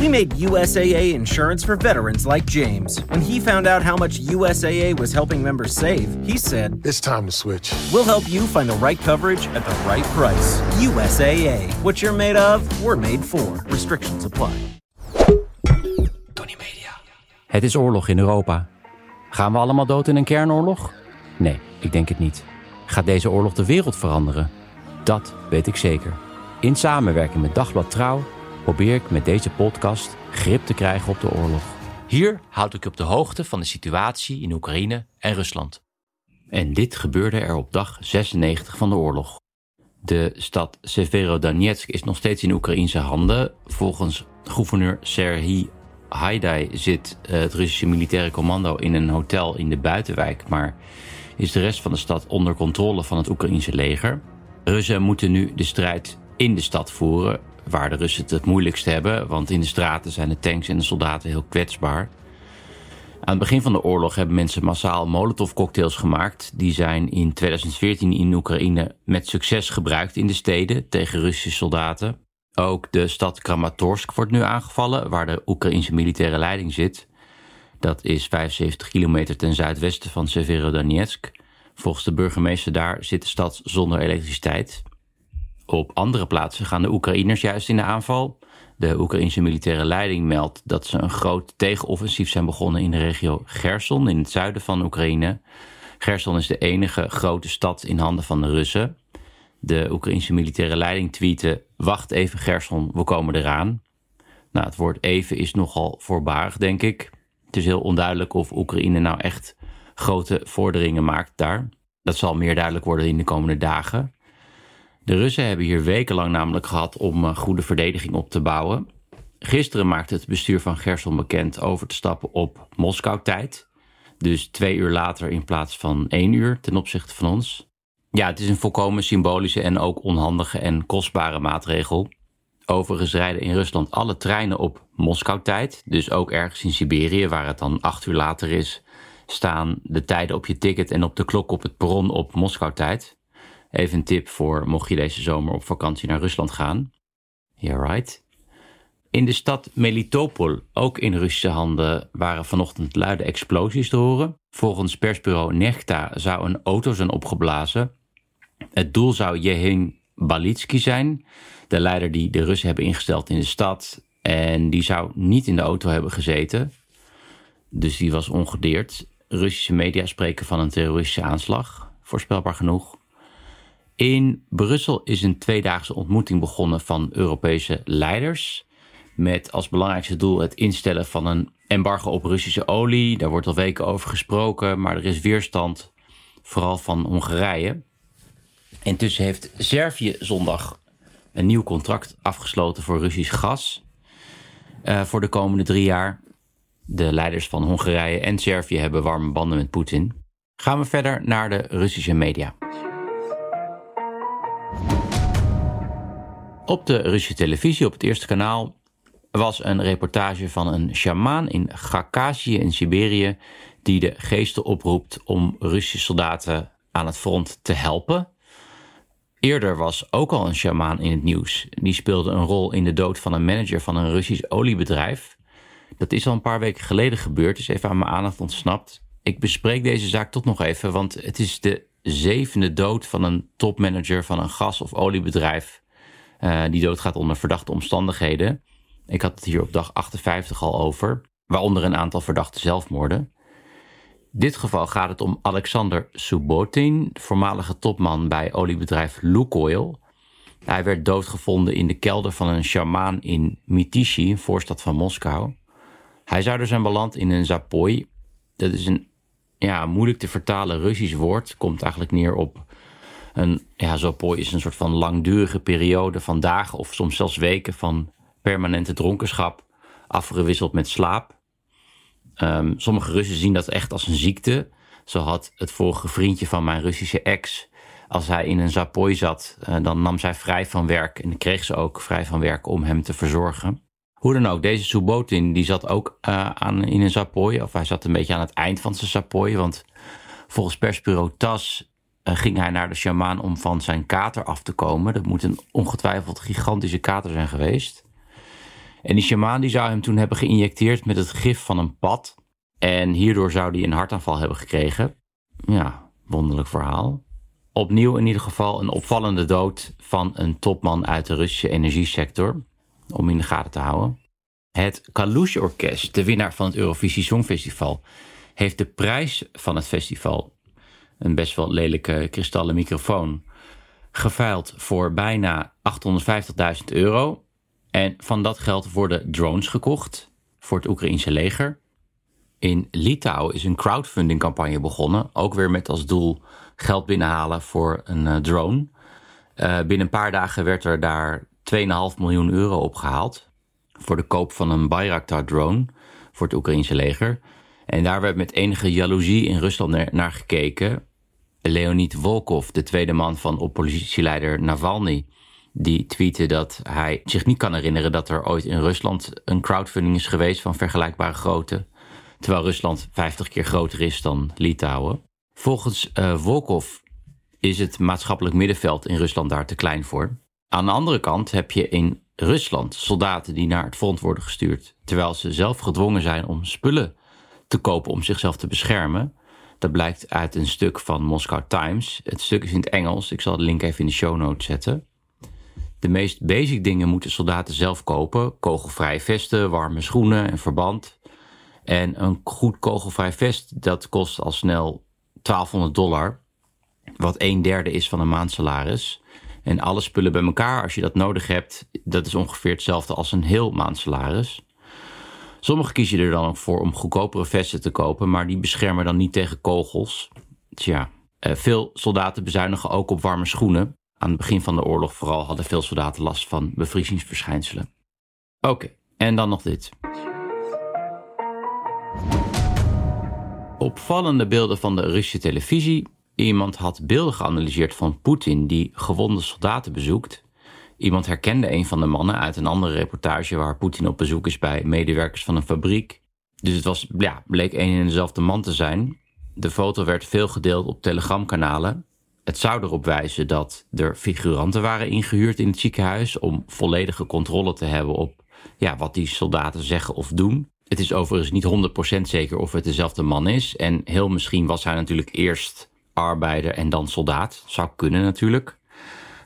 We made USAA insurance for veterans like James. When he found out how much USAA was helping members save, he said, It's time to switch. We'll help you find the right coverage at the right price. USAA. What you're made of, we're made for. Restrictions apply. Het is oorlog in Europa. Gaan we allemaal dood in een kernoorlog? Nee, ik denk het niet. Gaat deze oorlog de wereld veranderen? Dat weet ik zeker. In samenwerking met Dagblad Trouw probeer ik met deze podcast grip te krijgen op de oorlog. Hier houd ik je op de hoogte van de situatie in Oekraïne en Rusland. En dit gebeurde er op dag 96 van de oorlog. De stad Severodonetsk is nog steeds in Oekraïnse handen. Volgens gouverneur Serhiy Haidai zit eh, het Russische militaire commando in een hotel in de buitenwijk, maar is de rest van de stad onder controle van het Oekraïnse leger. Russen moeten nu de strijd in de stad voeren, waar de Russen het het moeilijkst hebben, want in de straten zijn de tanks en de soldaten heel kwetsbaar. Aan het begin van de oorlog hebben mensen massaal Molotov-cocktails gemaakt. Die zijn in 2014 in Oekraïne met succes gebruikt in de steden tegen Russische soldaten. Ook de stad Kramatorsk wordt nu aangevallen, waar de Oekraïnse militaire leiding zit. Dat is 75 kilometer ten zuidwesten van Severodonetsk. Volgens de burgemeester daar zit de stad zonder elektriciteit. Op andere plaatsen gaan de Oekraïners juist in de aanval. De Oekraïnse militaire leiding meldt dat ze een groot tegenoffensief zijn begonnen in de regio Gerson in het zuiden van Oekraïne. Gerson is de enige grote stad in handen van de Russen. De Oekraïnse militaire leiding tweette: Wacht even, Gerson, we komen eraan. Nou, het woord even is nogal voorbarig, denk ik. Het is heel onduidelijk of Oekraïne nou echt grote vorderingen maakt daar. Dat zal meer duidelijk worden in de komende dagen. De Russen hebben hier wekenlang namelijk gehad om een goede verdediging op te bouwen. Gisteren maakte het bestuur van Gerson bekend over te stappen op Moskou-tijd. Dus twee uur later in plaats van één uur ten opzichte van ons. Ja, het is een volkomen symbolische en ook onhandige en kostbare maatregel. Overigens rijden in Rusland alle treinen op Moskou-tijd. Dus ook ergens in Siberië, waar het dan acht uur later is, staan de tijden op je ticket en op de klok op het perron op Moskou-tijd. Even een tip voor mocht je deze zomer op vakantie naar Rusland gaan. Yeah, right. In de stad Melitopol, ook in Russische handen, waren vanochtend luide explosies te horen. Volgens persbureau Nechta zou een auto zijn opgeblazen. Het doel zou Jehin Balitsky zijn, de leider die de Russen hebben ingesteld in de stad. En die zou niet in de auto hebben gezeten. Dus die was ongedeerd. Russische media spreken van een terroristische aanslag. Voorspelbaar genoeg. In Brussel is een tweedaagse ontmoeting begonnen van Europese leiders. Met als belangrijkste doel het instellen van een embargo op Russische olie. Daar wordt al weken over gesproken, maar er is weerstand, vooral van Hongarije. Intussen heeft Servië zondag een nieuw contract afgesloten voor Russisch gas. Uh, voor de komende drie jaar. De leiders van Hongarije en Servië hebben warme banden met Poetin. Gaan we verder naar de Russische media. Op de Russische televisie, op het eerste kanaal, was een reportage van een sjamaan in Gakazië in Siberië die de geesten oproept om Russische soldaten aan het front te helpen. Eerder was ook al een sjamaan in het nieuws. Die speelde een rol in de dood van een manager van een Russisch oliebedrijf. Dat is al een paar weken geleden gebeurd, is even aan mijn aandacht ontsnapt. Ik bespreek deze zaak toch nog even, want het is de zevende dood van een topmanager van een gas- of oliebedrijf. Uh, die doodgaat onder verdachte omstandigheden. Ik had het hier op dag 58 al over, waaronder een aantal verdachte zelfmoorden. In dit geval gaat het om Alexander Subotin, voormalige topman bij oliebedrijf Lukoil. Hij werd doodgevonden in de kelder van een shamaan in Mitishi, een voorstad van Moskou. Hij zou er zijn beland in een zapoi. Dat is een ja, moeilijk te vertalen Russisch woord. Komt eigenlijk neer op Een ja, is een soort van langdurige periode van dagen of soms zelfs weken van permanente dronkenschap, afgewisseld met slaap. Um, sommige Russen zien dat echt als een ziekte. Zo had het vorige vriendje van mijn Russische ex, als hij in een zapooi zat, uh, dan nam zij vrij van werk en kreeg ze ook vrij van werk om hem te verzorgen. Hoe dan ook, deze Subotin die zat ook uh, aan, in een zapooi, of hij zat een beetje aan het eind van zijn zapooi, want volgens persbureau TAS ging hij naar de shamaan om van zijn kater af te komen. Dat moet een ongetwijfeld gigantische kater zijn geweest. En die shamaan die zou hem toen hebben geïnjecteerd met het gif van een pad. En hierdoor zou hij een hartaanval hebben gekregen. Ja, wonderlijk verhaal. Opnieuw in ieder geval een opvallende dood van een topman uit de Russische energiesector. Om in de gaten te houden. Het Kalush Orkest, de winnaar van het Eurovisie Songfestival, heeft de prijs van het festival, een best wel lelijke kristallen microfoon, geveild voor bijna 850.000 euro. En van dat geld worden drones gekocht voor het Oekraïense leger. In Litouwen is een crowdfunding-campagne begonnen, ook weer met als doel geld binnenhalen voor een uh, drone. Uh, binnen een paar dagen werd er daar 2,5 miljoen euro opgehaald voor de koop van een Bayraktar-drone voor het Oekraïense leger. En daar werd met enige jaloezie in Rusland naar gekeken. Leonid Volkov, de tweede man van oppositieleider Navalny, die tweette dat hij zich niet kan herinneren dat er ooit in Rusland een crowdfunding is geweest van vergelijkbare grootte. Terwijl Rusland 50 keer groter is dan Litouwen. Volgens uh, Volkov is het maatschappelijk middenveld in Rusland daar te klein voor. Aan de andere kant heb je in Rusland soldaten die naar het front worden gestuurd, terwijl ze zelf gedwongen zijn om spullen te kopen om zichzelf te beschermen. Dat blijkt uit een stuk van Moscow Times. Het stuk is in het Engels. Ik zal de link even in de show notes zetten. De meest basic dingen moeten soldaten zelf kopen: kogelvrije vesten, warme schoenen en verband. En een goed kogelvrij vest, dat kost al snel 1200 dollar. Wat een derde is van een maandsalaris. En alle spullen bij elkaar, als je dat nodig hebt, dat is ongeveer hetzelfde als een heel maandsalaris. Sommigen kiezen er dan ook voor om goedkopere vesten te kopen, maar die beschermen dan niet tegen kogels. Tja, eh, veel soldaten bezuinigen ook op warme schoenen. Aan het begin van de oorlog vooral hadden veel soldaten last van bevriezingsverschijnselen. Oké, en dan nog dit. Opvallende beelden van de Russische televisie. Iemand had beelden geanalyseerd van Poetin die gewonde soldaten bezoekt. Iemand herkende een van de mannen uit een andere reportage waar Poetin op bezoek is bij medewerkers van een fabriek. Dus het was, ja, bleek een en dezelfde man te zijn. De foto werd veel gedeeld op telegramkanalen. Het zou erop wijzen dat er figuranten waren ingehuurd in het ziekenhuis om volledige controle te hebben op ja, wat die soldaten zeggen of doen. Het is overigens niet 100% zeker of het dezelfde man is. En heel misschien was hij natuurlijk eerst arbeider en dan soldaat. Zou kunnen natuurlijk.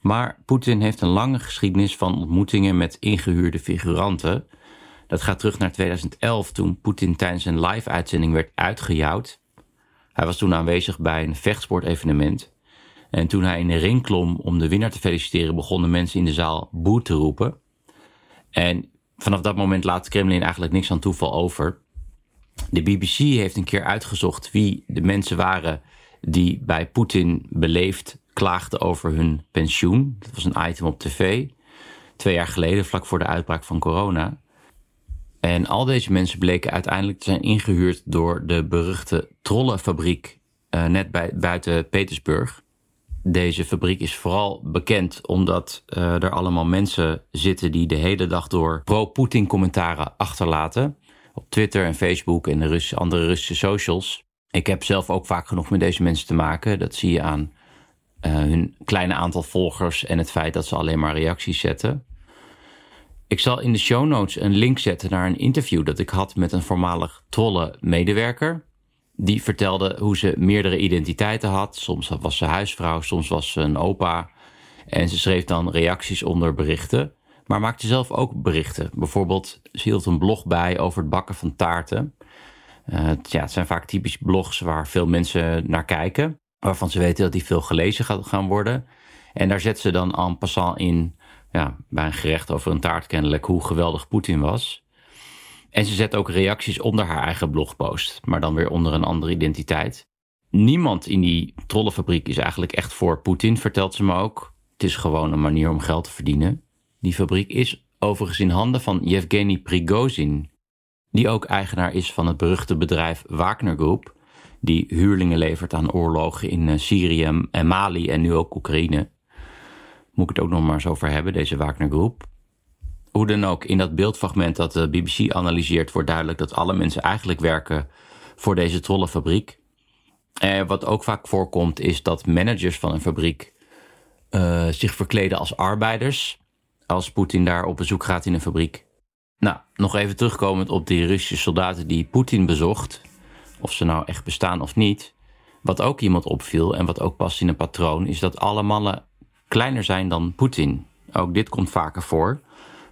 Maar Poetin heeft een lange geschiedenis van ontmoetingen met ingehuurde figuranten. Dat gaat terug naar 2011 toen Poetin tijdens een live-uitzending werd uitgejouwd. Hij was toen aanwezig bij een vechtsportevenement. En toen hij in de ring klom om de winnaar te feliciteren, begonnen mensen in de zaal boe te roepen. En vanaf dat moment laat Kremlin eigenlijk niks aan toeval over. De BBC heeft een keer uitgezocht wie de mensen waren die bij Poetin beleefd klaagden over hun pensioen. Dat was een item op tv. Twee jaar geleden, vlak voor de uitbraak van corona. En al deze mensen bleken uiteindelijk te zijn ingehuurd door de beruchte trollenfabriek uh, net bij, buiten Petersburg. Deze fabriek is vooral bekend omdat uh, er allemaal mensen zitten die de hele dag door pro-Poetin commentaren achterlaten. Op Twitter en Facebook en de andere Russische socials. Ik heb zelf ook vaak genoeg met deze mensen te maken. Dat zie je aan uh, hun kleine aantal volgers en het feit dat ze alleen maar reacties zetten. Ik zal in de show notes een link zetten naar een interview dat ik had met een voormalig trolle medewerker. Die vertelde hoe ze meerdere identiteiten had. Soms was ze huisvrouw, soms was ze een opa. En ze schreef dan reacties onder berichten. Maar maakte zelf ook berichten. Bijvoorbeeld, ze hield een blog bij over het bakken van taarten. Uh, ja, het zijn vaak typisch blogs waar veel mensen naar kijken. Waarvan ze weten dat die veel gelezen gaat gaan worden. En daar zet ze dan en passant in, ja, bij een gerecht over een taart kennelijk, hoe geweldig Poetin was. En ze zet ook reacties onder haar eigen blogpost, maar dan weer onder een andere identiteit. niemand in die trollenfabriek is eigenlijk echt voor Poetin, vertelt ze me ook. Het is gewoon een manier om geld te verdienen. Die fabriek is overigens in handen van Yevgeny Prigozhin, die ook eigenaar is van het beruchte bedrijf Wagner Group, die huurlingen levert aan oorlogen in eh, Syrië en Mali en nu ook Oekraïne. Moet ik het ook nog maar eens over hebben, deze Wagner Group. Hoe dan ook, in dat beeldfragment dat de BBC analyseert, wordt duidelijk dat alle mensen eigenlijk werken voor deze trollenfabriek. Eh, wat ook vaak voorkomt, is dat managers van een fabriek uh, zich verkleden als arbeiders. Als Poetin daar op bezoek gaat in een fabriek. Nou, nog even terugkomend op die Russische soldaten die Poetin bezocht. Of ze nou echt bestaan of niet. Wat ook iemand opviel en wat ook past in een patroon, is dat alle mannen kleiner zijn dan Poetin. Ook dit komt vaker voor.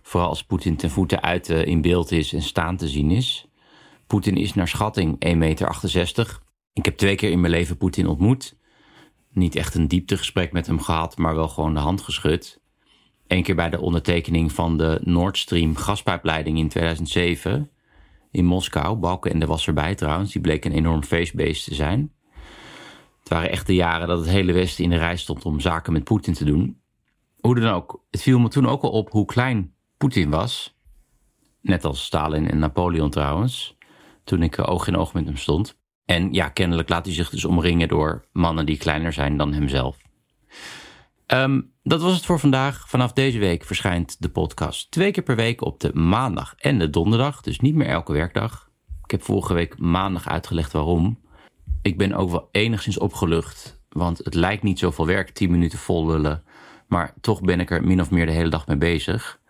Vooral als Poetin ten voeten uit uh, in beeld is en staan te zien is. Poetin is naar schatting 1,68 meter. Ik heb twee keer in mijn leven Poetin ontmoet. Niet echt een dieptegesprek met hem gehad, maar wel gewoon de hand geschud. Eén keer bij de ondertekening van de Nord Stream gaspijpleiding in 2007 in Moskou. Balkenende was erbij trouwens, die bleek een enorm feestbeest te zijn. Het waren echt de jaren dat het hele Westen in de rij stond om zaken met Poetin te doen. Hoe dan ook, het viel me toen ook al op hoe klein Poetin was. Net als Stalin en Napoleon trouwens. Toen ik oog in oog met hem stond. En ja, kennelijk laat hij zich dus omringen door mannen die kleiner zijn dan hemzelf. Ehm, dat was het voor vandaag. Vanaf deze week verschijnt de podcast twee keer per week op de maandag en de donderdag. Dus niet meer elke werkdag. Ik heb vorige week maandag uitgelegd waarom. Ik ben ook wel enigszins opgelucht. Want het lijkt niet zoveel werk, 10 minuten vol lullen. Maar toch ben ik er min of meer de hele dag mee bezig.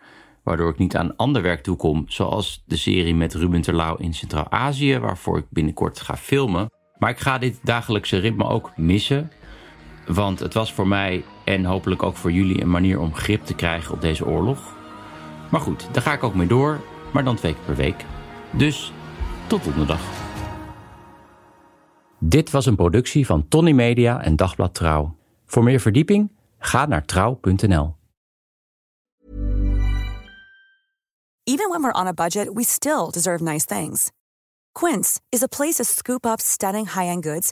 Waardoor ik niet aan ander werk toekom. Zoals de serie met Ruben Terlouw in Centraal-Azië. Waarvoor ik binnenkort ga filmen. Maar ik ga dit dagelijkse ritme ook missen. Want het was voor mij en hopelijk ook voor jullie een manier om grip te krijgen op deze oorlog. Maar goed, daar ga ik ook mee door, maar dan twee keer per week. Dus tot donderdag. Dit was een productie van Tony Media en Dagblad Trouw. Voor meer verdieping ga naar trouw.nl. Even when we're on a budget, we still deserve nice things. Quince is a place to scoop up stunning high-end goods